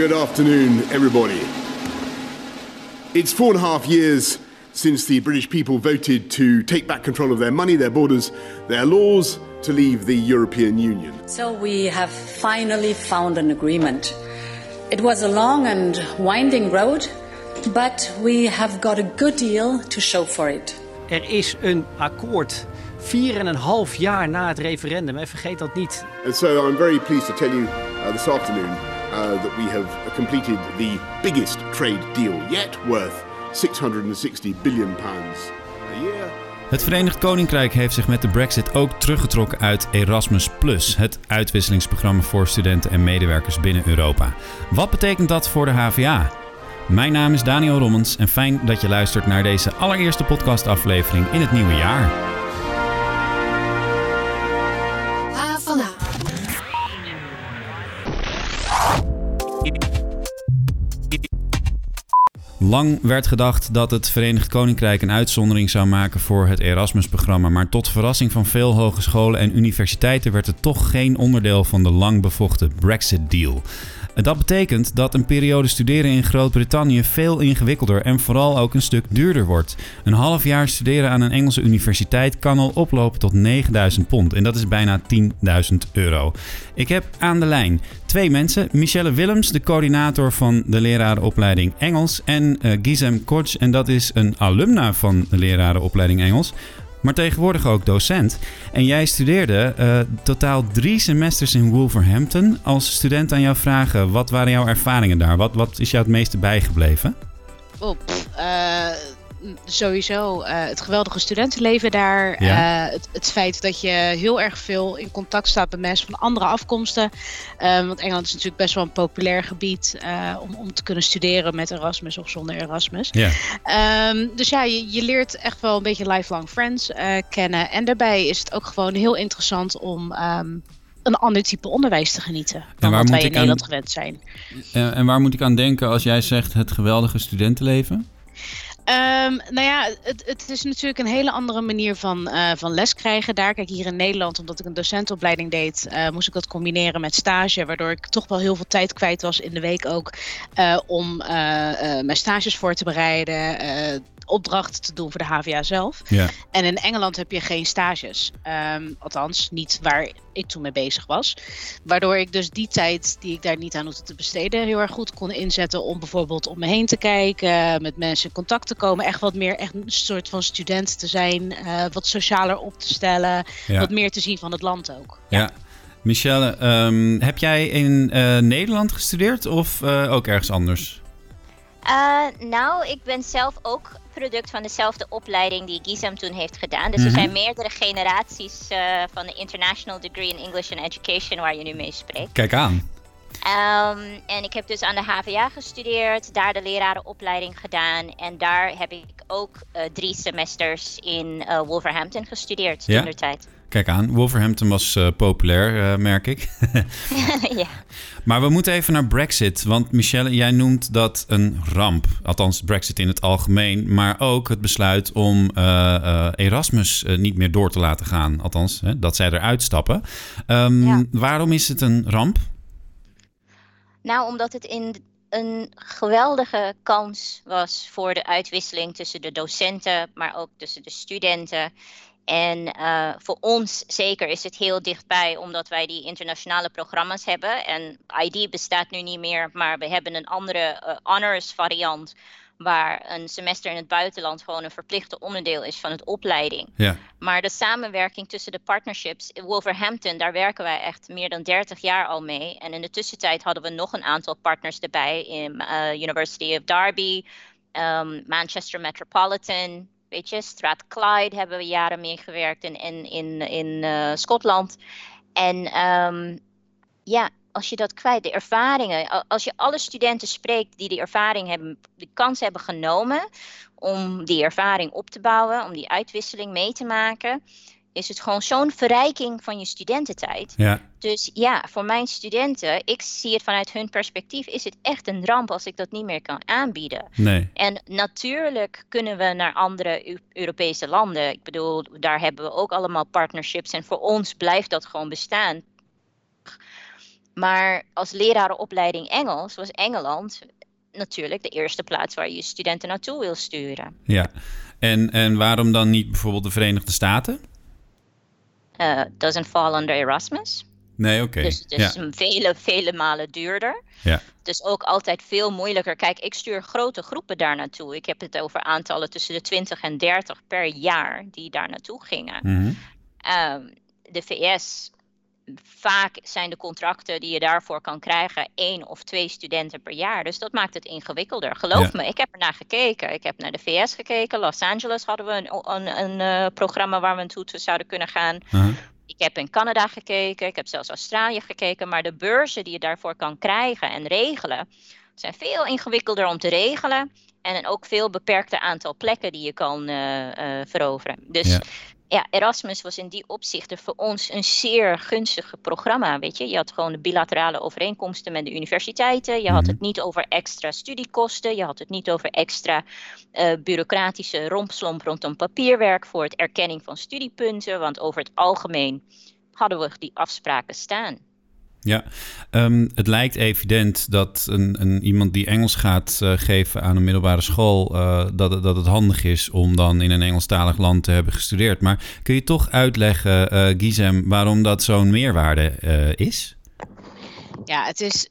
Good afternoon, everybody. It's four and a half years since the British people voted to take back control of their money, their borders, their laws, to leave the European Union. So we have finally found an agreement. It was a long and winding road, but we have got a good deal to show for it. Er is een akkoord. Vier en een half jaar na het referendum. En vergeet dat niet. And so I'm very pleased to tell you uh, this afternoon uh, that we have completed the biggest trade deal yet, worth 660 billion pounds a. Het Verenigd Koninkrijk heeft zich met de Brexit ook teruggetrokken uit Erasmus, het uitwisselingsprogramma voor studenten en medewerkers binnen Europa. Wat betekent dat voor de HVA? Mijn naam is Daniel Rommens en fijn dat je luistert naar deze allereerste podcastaflevering in het nieuwe jaar. Lang werd gedacht dat het Verenigd Koninkrijk een uitzondering zou maken voor het Erasmus-programma, maar tot verrassing van veel hogescholen en universiteiten werd het toch geen onderdeel van de lang bevochten Brexit-deal. Dat betekent dat een periode studeren in Groot-Brittannië veel ingewikkelder en vooral ook een stuk duurder wordt. Een half jaar studeren aan een Engelse universiteit kan al oplopen tot 9000 pond en dat is bijna 10.000 euro. Ik heb aan de lijn twee mensen. Michelle Willems, de coördinator van de lerarenopleiding Engels. En uh, Gizem Korts, en dat is een alumna van de lerarenopleiding Engels maar tegenwoordig ook docent. En jij studeerde uh, totaal drie semesters in Wolverhampton. Als student aan jou vragen, wat waren jouw ervaringen daar? Wat, wat is jou het meeste bijgebleven? Oh, uh, sowieso uh, het geweldige studentenleven daar. Ja. Uh, het, het, feit dat je heel erg veel in contact staat met mensen van andere afkomsten. Um, want Engeland is natuurlijk best wel een populair gebied om, om te kunnen studeren met Erasmus of zonder Erasmus. Ja. Um, dus ja, je, je, leert echt wel een beetje lifelong friends kennen. En daarbij is het ook gewoon heel interessant om. Um, een ander type onderwijs te genieten dan wat wij in Nederland gewend zijn. en waar moet ik aan denken als jij zegt het geweldige studentenleven? Um, nou ja, het, het, is natuurlijk een hele andere manier van, uh, van les krijgen daar. Kijk, hier in Nederland, omdat ik een docentenopleiding deed, uh, moest ik dat combineren met stage. Waardoor ik toch wel heel veel tijd kwijt was in de week ook uh, om mijn stages voor te bereiden opdrachten te doen voor de HVA zelf. Ja. En in Engeland heb je geen stages. Um, althans, niet waar ik toen mee bezig was. Waardoor ik dus die tijd die ik daar niet aan hoefde te besteden, heel erg goed kon inzetten om bijvoorbeeld om me heen te kijken, met mensen in contact te komen, echt wat meer echt een soort van student te zijn, uh, wat socialer op te stellen, ja. wat meer te zien van het land ook. ja. ja. Michelle, um, heb jij in uh, Nederland gestudeerd of uh, ook ergens anders? Uh, nou, ik ben zelf ook product van dezelfde opleiding die Gizem toen heeft gedaan. Dus er zijn meerdere generaties uh, van de International Degree in English and Education waar je nu mee spreekt. Kijk aan. Um, en ik heb dus aan de HVA gestudeerd, daar de lerarenopleiding gedaan. En daar heb ik ook uh, drie semesters in uh, Wolverhampton gestudeerd ja? toen de tijd. Kijk aan, Wolverhampton was uh, populair, uh, merk ik. ja. Maar we moeten even naar Brexit. Want Michelle, jij noemt dat een ramp. Althans, Brexit in het algemeen. Maar ook het besluit om uh, Erasmus niet meer door te laten gaan. Althans, hè, dat zij eruit stappen. Um, ja. Waarom is het een ramp? Nou, omdat het in een geweldige kans was voor de uitwisseling tussen de docenten, maar ook tussen de studenten. En uh, voor ons zeker is het heel dichtbij, omdat wij die internationale programma's hebben. En ID bestaat nu niet meer, maar we hebben een andere uh, honors variant. Waar een semester in het buitenland gewoon een verplichte onderdeel is van het opleiding. Ja. Maar de samenwerking tussen de partnerships, Wolverhampton, daar werken wij echt meer dan 30 jaar al mee. En in de tussentijd hadden we nog een aantal partners erbij in uh, University of Derby, um, Manchester Metropolitan, Weet je, Strathclyde hebben we jaren mee gewerkt in, in, in, in uh, Schotland. En um, ja, als je dat kwijt, de ervaringen, als je alle studenten spreekt die die ervaring hebben, de kans hebben genomen om die ervaring op te bouwen, om die uitwisseling mee te maken, is het gewoon zo'n verrijking van je studententijd. Ja. Dus ja, voor mijn studenten, ik zie het vanuit hun perspectief, is het echt een ramp als ik dat niet meer kan aanbieden. Nee. En natuurlijk kunnen we naar andere Europese landen. Ik bedoel, daar hebben we ook allemaal partnerships en voor ons blijft dat gewoon bestaan. Maar als lerarenopleiding Engels was Engeland natuurlijk de eerste plaats waar je je studenten naartoe wil sturen. Ja, en, en waarom dan niet bijvoorbeeld de Verenigde Staten? Uh, doesn't fall under Erasmus. Nee, oké. Dus het is vele, vele malen duurder. Ja. Dus ook altijd veel moeilijker. Kijk, ik stuur grote groepen daar naartoe. Ik heb het over aantallen tussen de 20 en 30 per jaar die daar naartoe gingen. Mhm. um, de VS, vaak zijn de contracten die je daarvoor kan krijgen één of twee studenten per jaar. Dus dat maakt het ingewikkelder. Geloof me, ik heb er naar gekeken. Ik heb naar de VS gekeken. Los Angeles hadden we een, een, een uh, programma waar we naartoe zouden kunnen gaan. Uh -huh. Ik heb in Canada gekeken, ik heb zelfs Australië gekeken, maar de beurzen die je daarvoor kan krijgen en regelen zijn veel ingewikkelder om te regelen en ook veel beperkter aantal plekken die je kan uh, uh, veroveren. Dus ja. Ja. Erasmus was in die opzichten voor ons een zeer gunstig programma. Weet je, je had gewoon de bilaterale overeenkomsten met de universiteiten. Je Mhm. had het niet over extra studiekosten. Je had het niet over extra uh, bureaucratische rompslomp rondom papierwerk voor het erkenning van studiepunten. Want over het algemeen hadden we die afspraken staan. Ja, um, het lijkt evident dat een, een, iemand die Engels gaat uh, geven aan een middelbare school, uh, dat, dat het handig is om dan in een Engelstalig land te hebben gestudeerd. Maar kun je toch uitleggen, uh, Gizem, waarom dat zo'n meerwaarde is? Ja, het is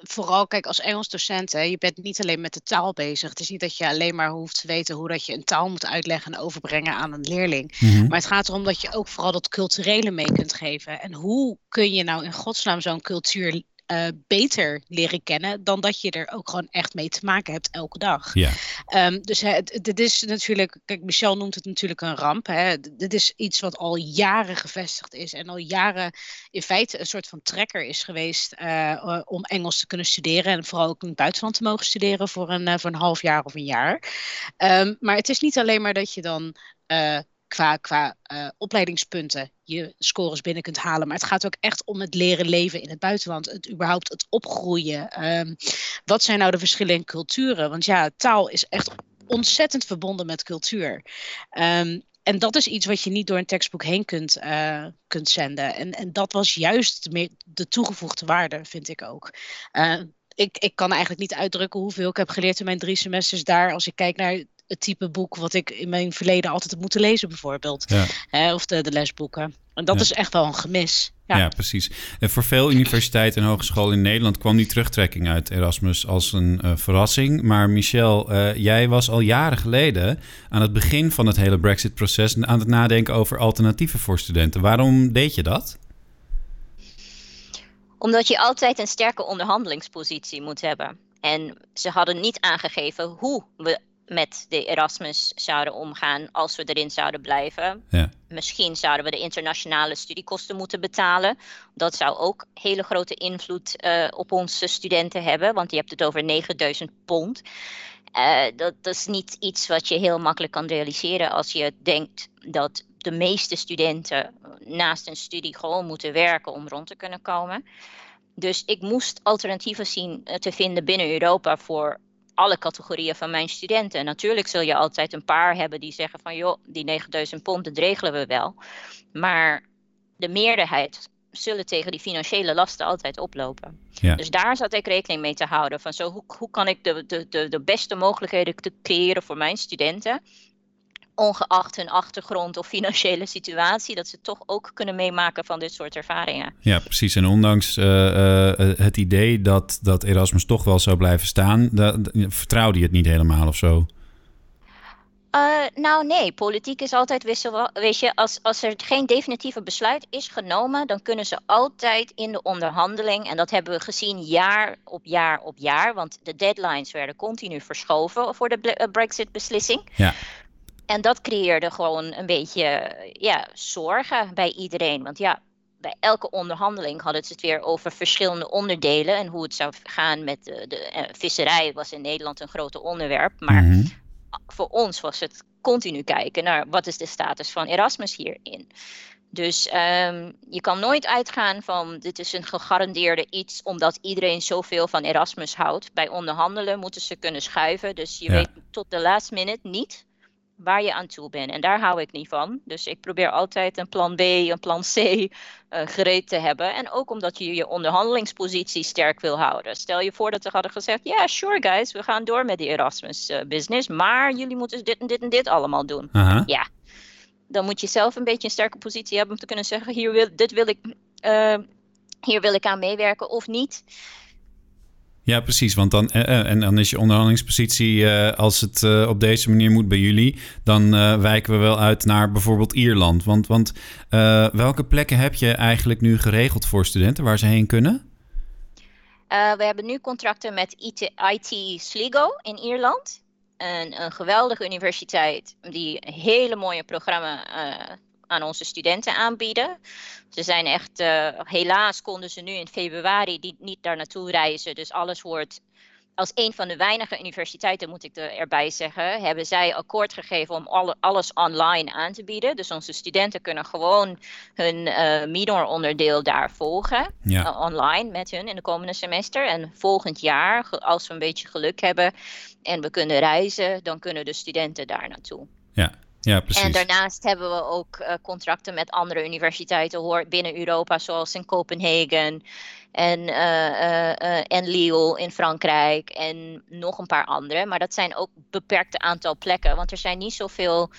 vooral, kijk, als Engels docent, hè, je bent niet alleen met de taal bezig. Het is niet dat je alleen maar hoeft te weten hoe dat je een taal moet uitleggen en overbrengen aan een leerling. Mhm. Maar het gaat erom dat je ook vooral dat culturele mee kunt geven. En hoe kun je nou in godsnaam zo'n cultuur uh, beter leren kennen dan dat je er ook gewoon echt mee te maken hebt elke dag. Ja. Um, dus dit is natuurlijk, kijk, Michel noemt het natuurlijk een ramp. Hè. Dit is iets wat al jaren gevestigd is en al jaren in feite een soort van trekker is geweest uh, om Engels te kunnen studeren en vooral ook in het buitenland te mogen studeren voor een, uh, voor een half jaar of een jaar. Um, maar het is niet alleen maar dat je dan qua, qua uh, opleidingspunten je scores binnen kunt halen. Maar het gaat ook echt om het leren leven in het buitenland. Het überhaupt het opgroeien. Um, wat zijn nou de verschillen in culturen? Want ja, taal is echt ontzettend verbonden met cultuur. Um, en dat is iets wat je niet door een tekstboek heen kunt, uh, kunt zenden. En, en dat was juist de, de toegevoegde waarde, vind ik ook. Uh, ik, ik kan eigenlijk niet uitdrukken hoeveel ik heb geleerd in mijn drie semesters daar. Als ik kijk naar het type boek wat ik in mijn verleden altijd heb moeten lezen, bijvoorbeeld. Ja. Of de, de lesboeken. En dat Ja. is echt wel een gemis. Ja. Ja. precies. En voor veel universiteiten en hogescholen in Nederland kwam die terugtrekking uit Erasmus als een eh, verrassing. Maar Michel, eh, jij was al jaren geleden aan het begin van het hele Brexit-proces aan het nadenken over alternatieven voor studenten. Waarom deed je dat? Omdat je altijd een sterke onderhandelingspositie moet hebben. En ze hadden niet aangegeven hoe we met de Erasmus zouden omgaan als we erin zouden blijven. Ja. Misschien zouden we de internationale studiekosten moeten betalen. Dat zou ook hele grote invloed uh, op onze studenten hebben, want je hebt het over 9000 pond. Uh, dat, dat is niet iets wat je heel makkelijk kan realiseren als je denkt dat de meeste studenten naast een studie gewoon moeten werken om rond te kunnen komen. Dus ik moest alternatieven zien uh, te vinden binnen Europa voor alle categorieën van mijn studenten. En natuurlijk zul je altijd een paar hebben die zeggen van joh, die 9000 pond, dat regelen we wel. Maar de meerderheid zullen tegen die financiële lasten altijd oplopen. Ja. Dus daar zat ik rekening mee te houden. Van zo, hoe, hoe kan ik de, de, de, de beste mogelijkheden te creëren voor mijn studenten? Ongeacht hun achtergrond of financiële situatie, dat ze toch ook kunnen meemaken van dit soort ervaringen. Ja, precies. En ondanks uh, uh, het idee dat, dat Erasmus toch wel zou blijven staan, dat, vertrouwde je het niet helemaal of zo? Uh, nou nee, politiek is altijd wissel. Weet je, als, als er geen definitieve besluit is genomen, dan kunnen ze altijd in de onderhandeling, en dat hebben we gezien jaar op jaar op jaar, want de deadlines werden continu verschoven voor de Brexit-beslissing. Ja. En dat creëerde gewoon een beetje ja, zorgen bij iedereen. Want ja, bij elke onderhandeling hadden ze het weer over verschillende onderdelen en hoe het zou gaan met de, de uh, visserij was in Nederland een groot onderwerp, maar mm -hmm voor ons was het continu kijken naar wat is de status van Erasmus hierin. Dus um, je kan nooit uitgaan van dit is een gegarandeerde iets omdat iedereen zoveel van Erasmus houdt. Bij onderhandelen moeten ze kunnen schuiven. Dus je Ja. weet tot de last minute niet waar je aan toe bent. En daar hou ik niet van. Dus ik probeer altijd een plan B, een plan C uh, gereed te hebben. En ook omdat je je onderhandelingspositie sterk wil houden. Stel je voor dat ze hadden gezegd: Ja, yeah, sure guys, we gaan door met die Erasmus uh, business. Maar jullie moeten dit en dit en dit allemaal doen. Ja. Dan moet je zelf een beetje een sterke positie hebben om te kunnen zeggen: Hier wil, dit wil ik, uh, hier wil ik aan meewerken of niet. Ja, precies. Want dan, uh, en dan is je onderhandelingspositie, uh, als het op deze manier moet bij jullie, dan wijken we wel uit naar bijvoorbeeld Ierland. Want, want welke plekken heb je eigenlijk nu geregeld voor studenten waar ze heen kunnen? we hebben nu contracten met IT, Sligo in Ierland. Een, een geweldige universiteit die hele mooie programma's aan onze studenten aanbieden. Ze zijn echt, uh, helaas konden ze nu in februari die, niet daar naartoe reizen. Dus alles wordt, als een van de weinige universiteiten moet ik er, erbij zeggen, hebben zij akkoord gegeven om alle, alles online aan te bieden. Dus onze studenten kunnen gewoon hun uh, minor onderdeel daar volgen, ja. uh, online met hun in de komende semester. En volgend jaar, als we een beetje geluk hebben en we kunnen reizen, dan kunnen de studenten daar naartoe. Ja, ja, precies. En daarnaast hebben we ook uh, contracten met andere universiteiten hoor, binnen Europa, zoals in Kopenhagen en, uh, en Lille in Frankrijk en nog een paar andere. Maar dat zijn ook beperkte aantal plekken, want er zijn niet zoveel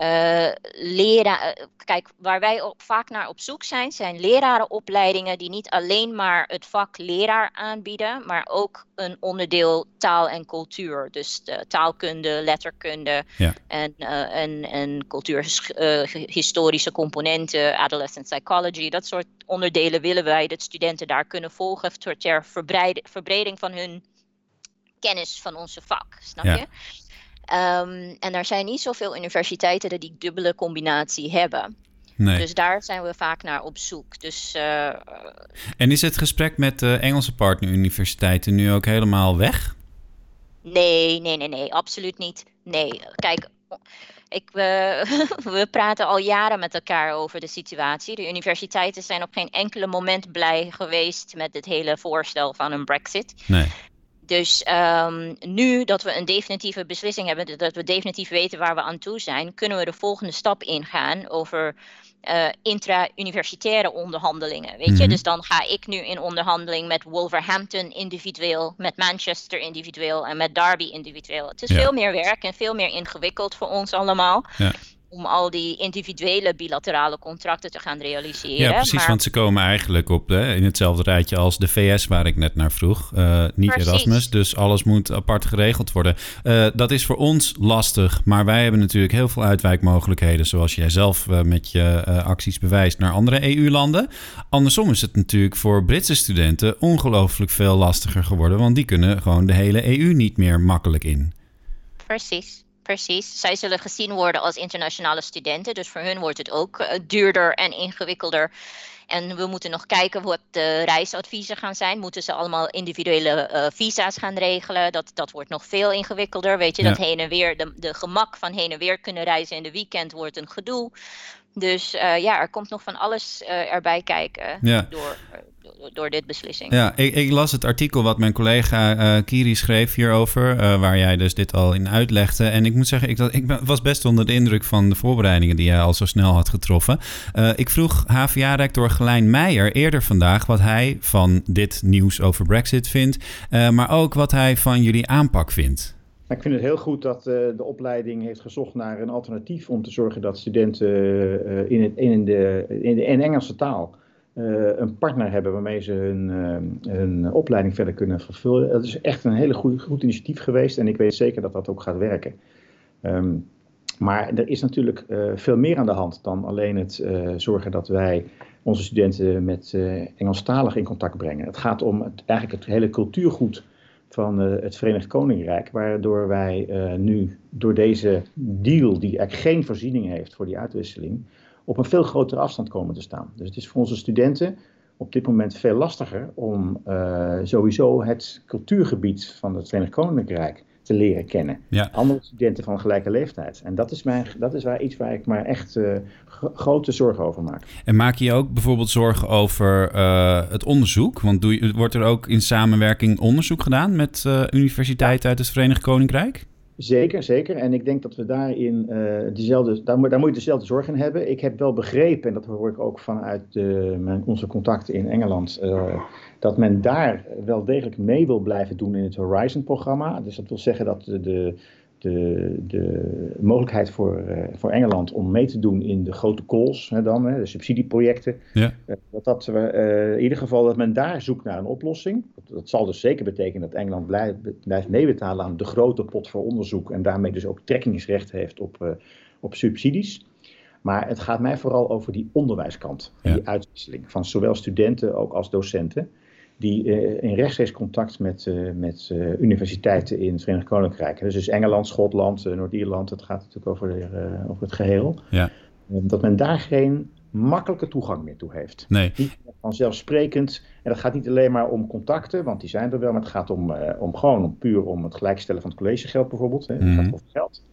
uh, leraar. Kijk, waar wij ook vaak naar op zoek zijn, zijn lerarenopleidingen die niet alleen maar het vak leraar aanbieden, maar ook een onderdeel taal en cultuur. Dus de taalkunde, letterkunde ja. en, uh, en, en cultuurhistorische uh, componenten, adolescent psychology, dat soort onderdelen willen wij dat studenten daar kunnen volgen ter verbreding van hun kennis van onze vak. Snap ja. je? Um, en er zijn niet zoveel universiteiten die die dubbele combinatie hebben. Nee. Dus daar zijn we vaak naar op zoek. Dus, uh, en is het gesprek met de Engelse partneruniversiteiten nu ook helemaal weg? Nee, nee, nee, nee, absoluut niet. Nee, kijk, ik, we, we praten al jaren met elkaar over de situatie. De universiteiten zijn op geen enkele moment blij geweest met het hele voorstel van een Brexit. Nee. Dus um, nu dat we een definitieve beslissing hebben, dat we definitief weten waar we aan toe zijn, kunnen we de volgende stap ingaan over uh, intra-universitaire onderhandelingen. Weet je, Mhm. dus dan ga ik nu in onderhandeling met Wolverhampton individueel, met Manchester individueel en met Derby individueel. Het is Ja. veel meer werk en veel meer ingewikkeld voor ons allemaal. Ja. Om al die individuele bilaterale contracten te gaan realiseren. Ja, precies, maar- want ze komen eigenlijk op hè, in hetzelfde rijtje als de VS waar ik net naar vroeg. Eh, niet Precies. Erasmus, dus alles moet apart geregeld worden. Eh, dat is voor ons lastig, maar wij hebben natuurlijk heel veel uitwijkmogelijkheden, zoals jij zelf eh, met je acties bewijst, naar andere EU-landen. Andersom is het natuurlijk voor Britse studenten ongelooflijk veel lastiger geworden, want die kunnen gewoon de hele EU niet meer makkelijk in. Precies, precies. Zij zullen gezien worden als internationale studenten, dus voor hun wordt het ook eh, duurder en ingewikkelder. En we moeten nog kijken wat de reisadviezen gaan zijn. Moeten ze allemaal individuele eh, visa's gaan regelen? Dat, dat wordt nog veel ingewikkelder. Weet je, Ja. dat heen en weer, de, de gemak van heen en weer kunnen reizen in de weekend wordt een gedoe. Dus eh, ja, er komt nog van alles eh, erbij kijken Ja. door, eh, door, door dit beslissing. Ja, ik, ik las het artikel wat mijn collega eh, Kiri schreef hierover, waar jij dus dit al in uitlegde. En ik moet zeggen, ik, dat, ik ben- was best onder de indruk van de voorbereidingen die jij al zo snel had getroffen. Ik vroeg HVA-rector Gelijn Meijer eerder vandaag wat hij van dit nieuws over Brexit vindt, maar ook wat hij van jullie aanpak vindt. Ik vind het heel goed dat eh, de opleiding heeft gezocht naar een alternatief om te zorgen dat studenten eh, in, in, de, in de in Engelse taal eh, een partner hebben waarmee ze hun, opleiding verder kunnen vervullen. Dat is echt een hele goed, goed initiatief geweest en ik weet zeker dat dat ook gaat werken. Ehm, maar er is natuurlijk veel meer aan de hand dan alleen het zorgen dat wij onze studenten met eh Engelstalig in contact brengen. Het gaat om het, eigenlijk het hele cultuurgoed van eh, het Verenigd Koninkrijk, waardoor wij eh, nu door deze deal, die eigenlijk geen voorziening heeft voor die uitwisseling, op een veel grotere afstand komen te staan. Dus het is voor onze studenten op dit moment veel lastiger om eh, sowieso het cultuurgebied van het Verenigd Koninkrijk te leren kennen. Ja. Andere studenten van gelijke leeftijd. En dat is, mijn, dat is waar, iets waar ik me echt eh, gro- grote zorgen over maak. En maak je je ook bijvoorbeeld zorgen over eh, het onderzoek? Want doe je, wordt er ook in samenwerking onderzoek gedaan met eh, universiteiten uit het Verenigd Koninkrijk? Zeker, zeker. En ik denk dat we daarin uh, dezelfde, daar, daar, moet je dezelfde zorg in hebben. Ik heb wel begrepen, en dat hoor ik ook vanuit mijn, onze contacten in Engeland, uh, dat men daar wel degelijk mee wil blijven doen in het Horizon-programma. Dus dat wil zeggen dat de, de de, de mogelijkheid voor, uh, voor Engeland om mee te doen in de grote calls, hè, dan, hè, de subsidieprojecten. Ja. Uh, dat dat uh, in ieder geval dat men daar zoekt naar een oplossing. Dat, dat zal dus zeker betekenen dat Engeland blijft, blijft meebetalen aan de grote pot voor onderzoek en daarmee dus ook trekkingsrecht heeft op, op subsidies. Maar het gaat mij vooral over die onderwijskant, ja. die uitwisseling van zowel studenten ook als docenten die uh, in rechtstreeks contact met, uh, met uh, universiteiten in het Verenigd Koninkrijk. Dus, dus Engeland, Schotland, Noord-Ierland, het gaat natuurlijk over, over het geheel. Ja. dat men daar geen makkelijke toegang meer toe heeft. Nee. Niet vanzelfsprekend. En dat gaat niet alleen maar om contacten, want die zijn er wel. Maar het gaat om, om gewoon om, puur om het gelijkstellen van het collegegeld bijvoorbeeld. Hè. Het mm. gaat over geld.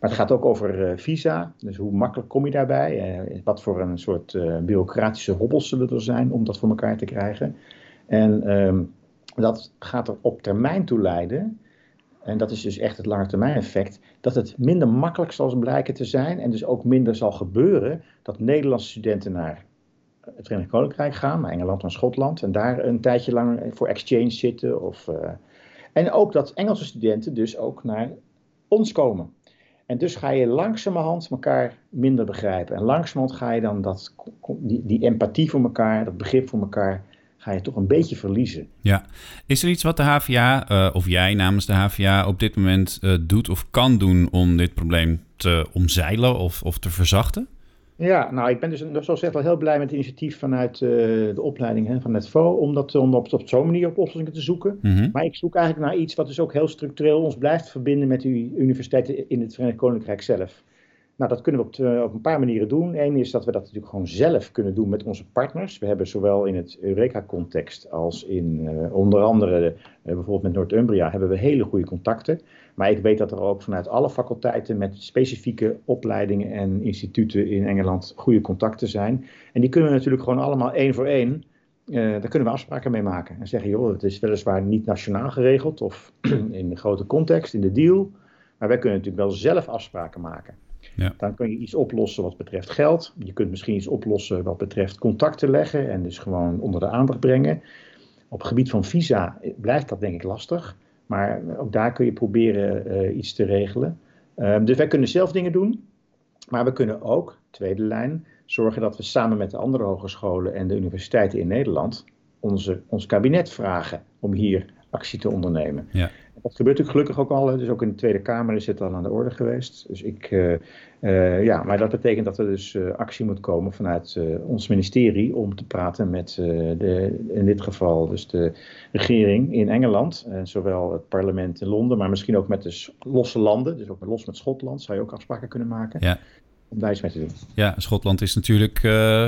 Maar het gaat ook over visa. Dus hoe makkelijk kom je daarbij? wat voor een soort bureaucratische hobbels zullen er zijn om dat voor elkaar te krijgen? En um, dat gaat er op termijn toe leiden, en dat is dus echt het lange termijn effect, dat het minder makkelijk zal blijken te zijn en dus ook minder zal gebeuren dat Nederlandse studenten naar het Verenigd Koninkrijk gaan, naar Engeland en Schotland, en daar een tijdje lang voor exchange zitten. Of, uh, en ook dat Engelse studenten dus ook naar ons komen. En dus ga je langzamerhand elkaar minder begrijpen. En langzamerhand ga je dan dat, die, die empathie voor elkaar, dat begrip voor elkaar ga je toch een beetje verliezen. Ja. Is er iets wat de HVA, uh, eh, of jij namens de HVA, op dit moment uh, doet of kan doen om dit probleem te omzeilen of, of te verzachten? Ja, nou, ik ben dus zoals gezegd wel heel blij met het initiatief vanuit uh, de opleiding hè, van Netvo om, dat, om op, op zo'n manier op oplossingen te zoeken. Mm -hmm. Maar ik zoek eigenlijk naar iets wat dus ook heel structureel ons blijft verbinden met de universiteiten in het Verenigd Koninkrijk zelf. Nou, dat kunnen we op, eh, op, een paar manieren doen. Eén is dat we dat natuurlijk gewoon zelf kunnen doen met onze partners. We hebben zowel in het Eureka-context als in uh, onder andere uh, bijvoorbeeld met Northumbria hebben we hele goede contacten. Maar ik weet dat er ook vanuit alle faculteiten met specifieke opleidingen en instituten in Engeland goede contacten zijn. En die kunnen we natuurlijk gewoon allemaal één voor één. daar kunnen we afspraken mee maken. En zeggen, joh, het is weliswaar niet nationaal geregeld of in de grote context, in de deal. Maar wij kunnen natuurlijk wel zelf afspraken maken. Ja. Dan kun je iets oplossen wat betreft geld. Je kunt misschien iets oplossen wat betreft contacten leggen en dus gewoon onder de aandacht brengen. Op het gebied van visa blijft dat denk ik lastig. Maar ook daar kun je proberen uh, iets te regelen. Um, dus wij kunnen zelf dingen doen. Maar we kunnen ook, tweede lijn, zorgen dat we samen met de andere hogescholen en de universiteiten in Nederland onze, ons kabinet vragen om hier actie te ondernemen. Ja. Dat gebeurt natuurlijk gelukkig ook al. Dus ook in de Tweede Kamer is het al aan de orde geweest. Dus ik, uh, uh, ja, maar dat betekent dat er dus uh, actie moet komen vanuit ons ministerie om te praten met de, in dit geval dus de regering in Engeland. zowel het parlement in Londen, maar misschien ook met de losse landen. Dus ook met, los met Schotland zou je ook afspraken kunnen maken. Ja. Om daar iets mee te doen. Ja, Schotland is natuurlijk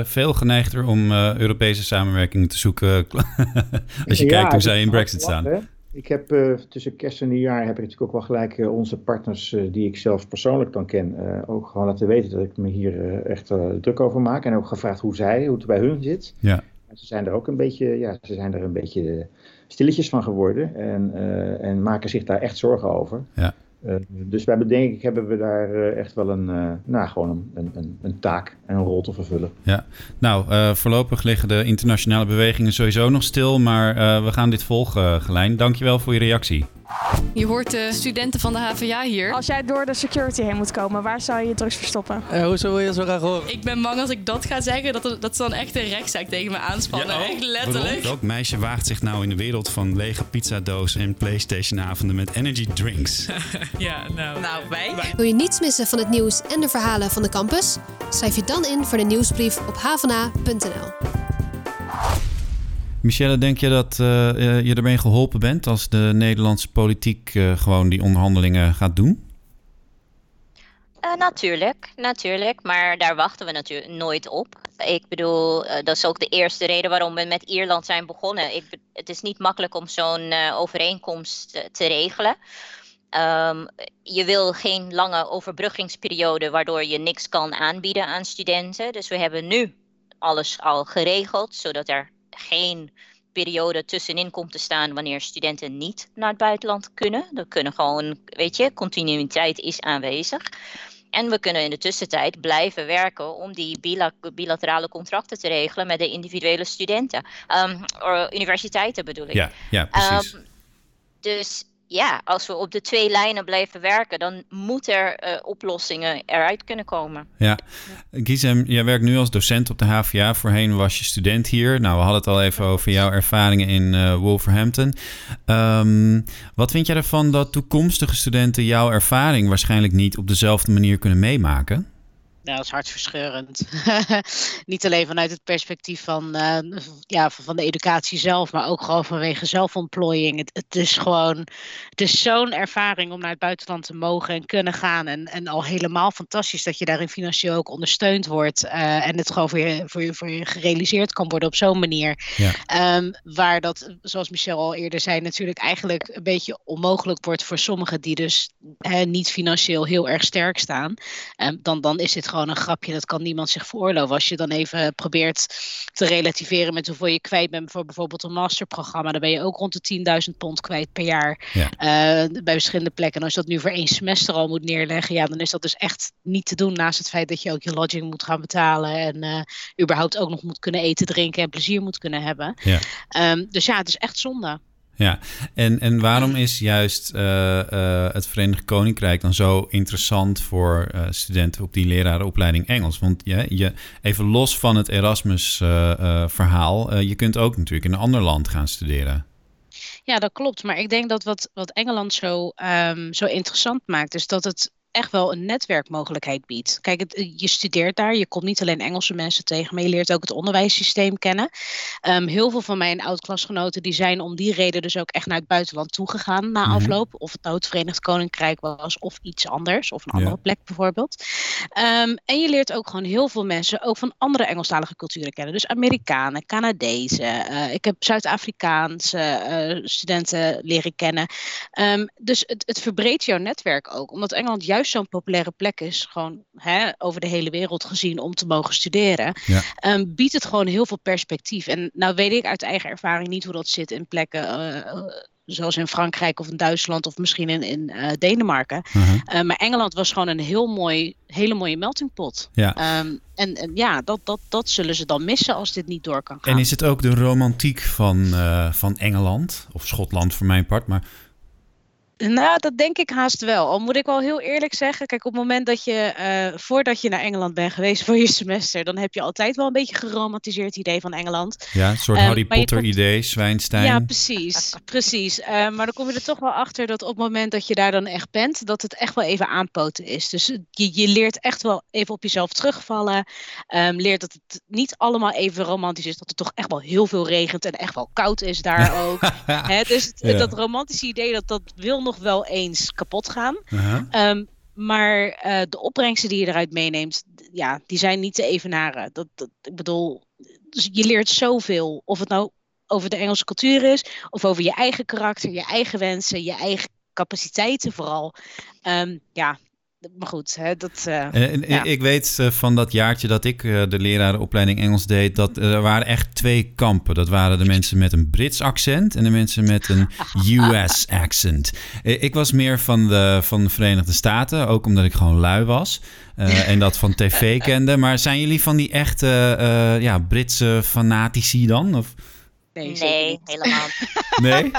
veel geneigder om Europese samenwerking te zoeken. als je kijkt hoe zij in Brexit staan. Ik heb uh, tussen kerst en nieuwjaar heb ik natuurlijk ook wel gelijk uh, onze partners uh, die ik zelf persoonlijk dan ken, ook gewoon laten weten dat ik me hier echt druk over maak. En ook gevraagd hoe zij, hoe het bij hun zit. Ja. En ze zijn er ook een beetje, ja, ze zijn er een beetje stilletjes van geworden en, en maken zich daar echt zorgen over. Ja. Uh, dus wij denk ik hebben we daar uh, echt wel een, uh, nou, gewoon een, een, een, taak en een rol te vervullen. Ja, nou, voorlopig liggen de internationale bewegingen sowieso nog stil, maar we gaan dit volgen, Gelijn. Dankjewel voor je reactie. Je hoort de studenten van de HVA hier. Als jij door de security heen moet komen, waar zou je je drugs verstoppen? Uh, hoezo wil je zo graag horen? Ik ben bang als ik dat ga zeggen, dat, dat ze dan echt een rechtszaak tegen me aanspannen. Ja, oh, echt letterlijk. Welk meisje waagt zich nou in de wereld van lege pizzadoos en Playstation-avonden met energy drinks? ja, nou. Nou, wij. Wil je niets missen van het nieuws en de verhalen van de campus? Schrijf je dan in voor de nieuwsbrief op havana.nl. Michelle, denk je dat uh, je ermee geholpen bent als de Nederlandse politiek uh, gewoon die onderhandelingen gaat doen? Natuurlijk, natuurlijk. Maar daar wachten we natuurlijk nooit op. Ik bedoel, dat is ook de eerste reden waarom we met Ierland zijn begonnen. Ik, het is niet makkelijk om zo'n overeenkomst te regelen. Um, je wil geen lange overbruggingsperiode waardoor je niks kan aanbieden aan studenten. Dus we hebben nu alles al geregeld, zodat er geen periode tussenin komt te staan wanneer studenten niet naar het buitenland kunnen. Er kunnen gewoon, weet je, continuïteit is aanwezig. En we kunnen in de tussentijd blijven werken om die bilaterale contracten te regelen met de individuele studenten. Um, universiteiten bedoel ik. Ja, ja precies. Um, dus ja, als we op de twee lijnen blijven werken, dan moeten er uh, oplossingen eruit kunnen komen. Ja, Gizem, jij werkt nu als docent op de HVA. Voorheen was je student hier. Nou, we hadden het al even over jouw ervaringen in uh, Wolverhampton. Um, wat vind jij ervan dat toekomstige studenten jouw ervaring waarschijnlijk niet op dezelfde manier kunnen meemaken? Ja, dat is hartverscheurend. Niet alleen vanuit het perspectief van, uh, ja, van de educatie zelf, maar ook gewoon vanwege zelfontplooiing. Het, het is gewoon, het is zo'n ervaring om naar het buitenland te mogen en kunnen gaan. En, en al helemaal fantastisch dat je daarin financieel ook ondersteund wordt. Uh, en het gewoon voor je, voor, je, voor je gerealiseerd kan worden op zo'n manier. Ja. Um, waar dat, zoals Michel al eerder zei, natuurlijk eigenlijk een beetje onmogelijk wordt voor sommigen die dus uh, niet financieel heel erg sterk staan. Um, dan, dan is dit gewoon gewoon een grapje. Dat kan niemand zich veroorloven. Als je dan even probeert te relativeren met hoeveel je kwijt bent voor bijvoorbeeld een masterprogramma, dan ben je ook rond de 10.000 pond kwijt per jaar ja. uh, bij verschillende plekken. En als je dat nu voor één semester al moet neerleggen, ja, dan is dat dus echt niet te doen. Naast het feit dat je ook je lodging moet gaan betalen en uh, überhaupt ook nog moet kunnen eten, drinken en plezier moet kunnen hebben. Ja. Um, dus ja, het is echt zonde. Ja, en, en waarom is juist uh, uh, het Verenigd Koninkrijk dan zo interessant voor uh, studenten op die lerarenopleiding Engels? Want je, je, even los van het Erasmus-verhaal, je kunt ook natuurlijk in een ander land gaan studeren. Ja, dat klopt. Maar ik denk dat wat, wat Engeland zo, um, zo interessant maakt, is dat het echt wel een netwerkmogelijkheid biedt. Kijk, het, eh, je studeert daar, je komt niet alleen Engelse mensen tegen, maar je leert ook het onderwijssysteem kennen. Um, heel veel van mijn oud-klasgenoten die zijn om die reden dus ook echt naar het buitenland toegegaan na mhm. afloop. Of het nou het Verenigd Koninkrijk was of iets anders, of een andere plek bijvoorbeeld. Um, en je leert ook gewoon heel veel mensen ook van andere Engelstalige culturen kennen. Dus Amerikanen, Canadezen. Uh, ik heb Zuid-Afrikaanse uh, studenten leren kennen. Um, dus het, het verbreedt jouw netwerk ook, omdat Engeland juist zo'n populaire plek is, gewoon hè, over de hele wereld gezien om te mogen studeren, ja. um, biedt het gewoon heel veel perspectief. En nou weet ik uit eigen ervaring niet hoe dat zit in plekken. Uh, zoals in Frankrijk of in Duitsland of misschien in, in uh, Denemarken. Uh -huh. uh, maar Engeland was gewoon een heel mooi, hele mooie meltingpot. Ja. Um, en, en, ja, dat, dat, dat zullen ze dan missen als dit niet door kan gaan. En is het ook de romantiek van, van Engeland, of Schotland voor mijn part, maar nou, dat denk ik haast wel. Al moet ik wel heel eerlijk zeggen. Kijk, op het moment dat je, uh, voordat je naar Engeland bent geweest voor je semester, dan heb je altijd wel een beetje geromantiseerd idee van Engeland. Ja, een soort uh, Harry Potter komt... idee, Zwijnstein. Ja, precies. precies. Uh, maar dan kom je er toch wel achter dat op het moment dat je daar dan echt bent, dat het echt wel even aanpoten is. Dus je, je leert echt wel even op jezelf terugvallen. Um, leert dat het niet allemaal even romantisch is. Dat het toch echt wel heel veel regent en echt wel koud is daar ook. Hè, dus het, ja. dat romantische idee, dat, dat wil nog wel eens kapot gaan. Uh -huh. um, maar uh, de opbrengsten die je eruit meeneemt, ja, die zijn niet te evenaren. Dat, dat, ik bedoel, dus je leert zoveel. Of het nou over de Engelse cultuur is, of over je eigen karakter, je eigen wensen, je eigen capaciteiten vooral. Um, ja, maar goed, hè, dat. Uh, en, ja. Ik weet uh, van dat jaartje dat ik de lerarenopleiding Engels deed, dat er waren echt twee kampen. Dat waren de mensen met een Brits accent en de mensen met een US accent. ik was meer van de, van de Verenigde Staten, ook omdat ik gewoon lui was. en dat van tv kende. Maar zijn jullie van die echte ja, Britse fanatici dan? Of? Nee, nee helemaal nee? nee?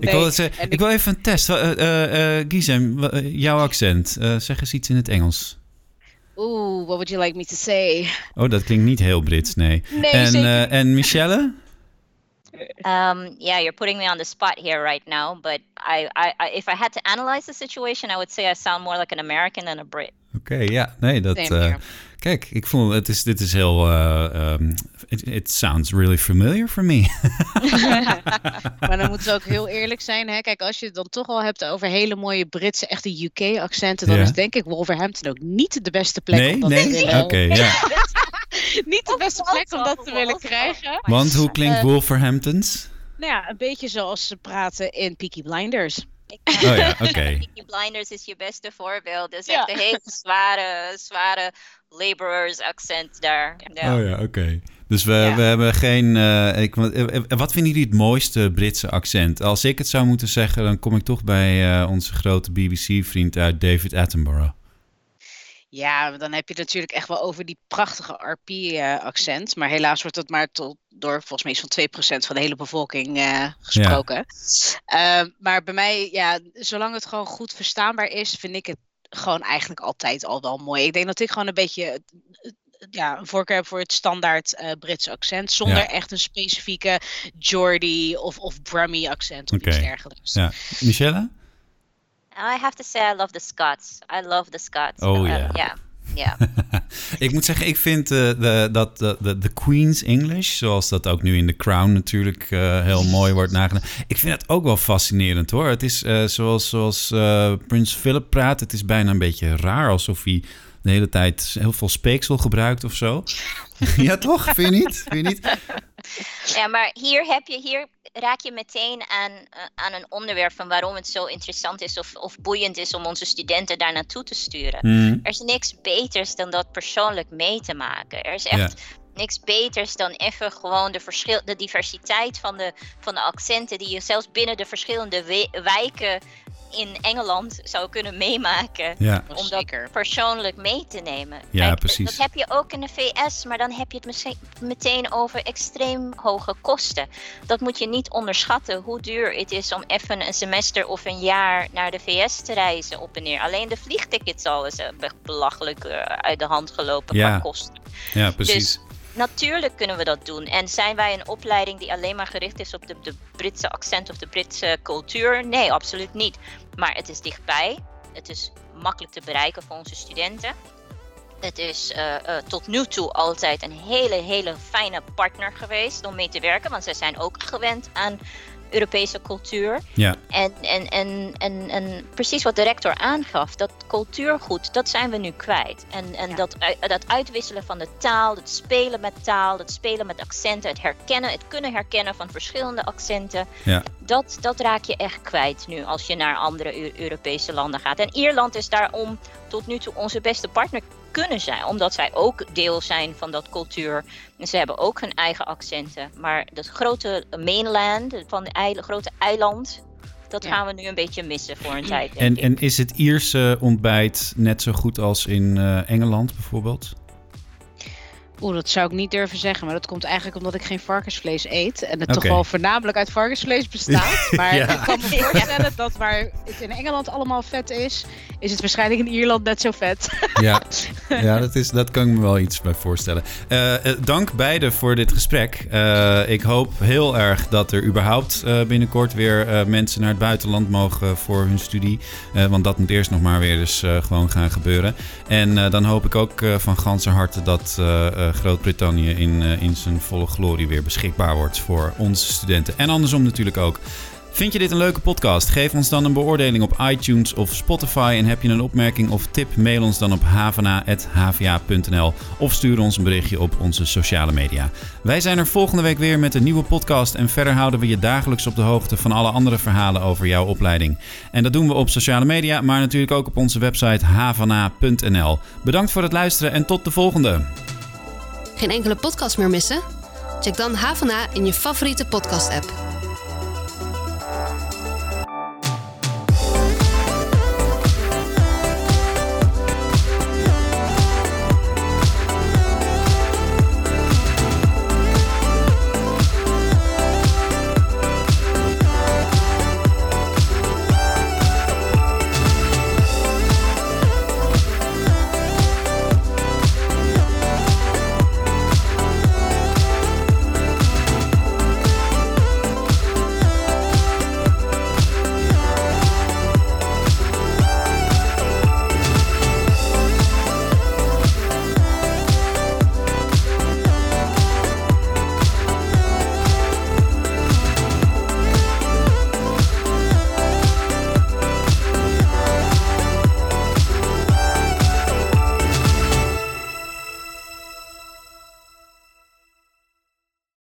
Ik, wil het, ik, ik, wil even een test. Uh, uh, uh, Gizem, jouw accent. zeg eens iets in het Engels. Oeh, what would you like me to say? Oh, dat klinkt niet heel Brits, nee. nee en, en Michelle? Um, yeah, you're putting me on the spot here right now, but I, I, I, if I had to analyze the situation, I would say I sound more like an American than a Brit. Oké, okay, ja, nee, dat. Kijk, ik voel het is, dit is heel. Uh, um, it, it, sounds really familiar for me. maar dan moeten we ook heel eerlijk zijn. Hè? Kijk, als je het dan toch al hebt over hele mooie Britse, echte UK-accenten, dan ja. is denk ik Wolverhampton ook niet de beste plek nee, om dat nee? te willen. Oké, okay, ja. niet de beste plek om dat te willen krijgen. Want hoe klinkt uh, Wolverhamptons? Nou ja, een beetje zoals ze praten in Peaky Blinders. Oh ja, oké. Okay. Peaky Blinders is je beste voorbeeld. Dus echt een hele zware, zware laborers accent daar. Ja. Oh ja, oké. Okay. Dus we, we hebben geen. Uh, ik, wat vinden jullie het mooiste Britse accent? Als ik het zou moeten zeggen, dan kom ik toch bij uh, onze grote BBC-vriend uit David Attenborough. Ja, dan heb je het natuurlijk echt wel over die prachtige RP-accent. maar helaas wordt dat maar tot, door volgens mij van 2% van de hele bevolking uh, gesproken. Ja. Uh, maar bij mij, ja, zolang het gewoon goed verstaanbaar is, vind ik het gewoon eigenlijk altijd al wel mooi. Ik denk dat ik gewoon een beetje ja, een voorkeur heb voor het standaard uh, Britse accent. Zonder ja. echt een specifieke Geordie of, of Brummy accent of okay. iets dergelijks. Ja. Michelle? I have to say I love the Scots. I love the Scots. Oh ja. Uh, yeah. Ja. ik moet zeggen, ik vind uh, de, dat de, de, Queen's English, zoals dat ook nu in The Crown natuurlijk uh, heel mooi wordt nagedaan. Ik vind het ook wel fascinerend hoor. Het is uh, zoals, zoals Prins Philip praat, het is bijna een beetje raar, alsof hij de hele tijd heel veel speeksel gebruikt of zo. ja, toch? Vind je niet? Vind je niet? Ja, maar hier heb je, hier raak je meteen aan, uh, aan een onderwerp van waarom het zo interessant is of, of boeiend is om onze studenten daar naartoe te sturen. Mm. Er is niks beters dan dat persoonlijk mee te maken. Er is echt ja. niks beters dan even gewoon de, verschil, de diversiteit van de, van de accenten die je zelfs binnen de verschillende wijken in Engeland zou kunnen meemaken. Ja. Om dat persoonlijk mee te nemen. Ja, Kijk, precies. Dat heb je ook in de VS, maar dan heb je het meteen over extreem hoge kosten. Dat moet je niet onderschatten hoe duur het is om even een semester of een jaar naar de VS te reizen op en neer. Alleen de vliegtickets al is belachelijk uh, uit de hand gelopen ja. qua kosten. Ja, precies. Dus, Natuurlijk kunnen we dat doen. En zijn wij een opleiding die alleen maar gericht is op de, Britse accent of de Britse cultuur? Nee, absoluut niet. Maar het is dichtbij. Het is makkelijk te bereiken voor onze studenten. Het is uh, uh, tot nu toe altijd een hele, hele fijne partner geweest om mee te werken. Want zij zijn ook gewend aan Europese cultuur. Ja. En, en, en, en, en precies wat de rector aangaf, dat cultuurgoed, dat zijn we nu kwijt. En, en Ja. dat, dat uitwisselen van de taal, het spelen met taal, het spelen met accenten, het herkennen, het kunnen herkennen van verschillende accenten, Ja. dat, dat raak je echt kwijt nu als je naar andere Eu- Europese landen gaat. En Ierland is daarom tot nu toe onze beste partner kunnen zijn, omdat zij ook deel zijn van dat cultuur. En ze hebben ook hun eigen accenten. Maar dat grote mainland, van de grote eiland, dat Ja. gaan we nu een beetje missen voor een tijd. En, ik. en is het Ierse ontbijt net zo goed als in eh, Engeland bijvoorbeeld? Oeh, dat zou ik niet durven zeggen. Maar dat komt eigenlijk omdat ik geen varkensvlees eet. En het toch wel voornamelijk uit varkensvlees bestaat. Maar Ja. ik kan me voorstellen dat waar het in Engeland allemaal vet is, is het waarschijnlijk in Ierland net zo vet. Ja, ja dat, is, dat kan ik me wel iets bij voorstellen. Eh, eh, dank beiden voor dit gesprek. Eh, ik hoop heel erg dat er überhaupt eh, binnenkort weer eh, mensen naar het buitenland mogen voor hun studie. Eh, want dat moet eerst nog maar weer eens eh, gewoon gaan gebeuren. En eh, dan hoop ik ook eh, van ganse harte dat Groot-Brittannië in, eh, in zijn volle glorie weer beschikbaar wordt voor onze studenten. En andersom natuurlijk ook. Vind je dit een leuke podcast? Geef ons dan een beoordeling op iTunes of Spotify. En heb je een opmerking of tip? Mail ons dan op havana.hva.nl of stuur ons een berichtje op onze sociale media. Wij zijn er volgende week weer met een nieuwe podcast. En verder houden we je dagelijks op de hoogte van alle andere verhalen over jouw opleiding. En dat doen we op sociale media, maar natuurlijk ook op onze website havana.nl. Bedankt voor het luisteren en tot de volgende. Geen enkele podcast meer missen? Check dan HvNA in je favoriete podcast-app.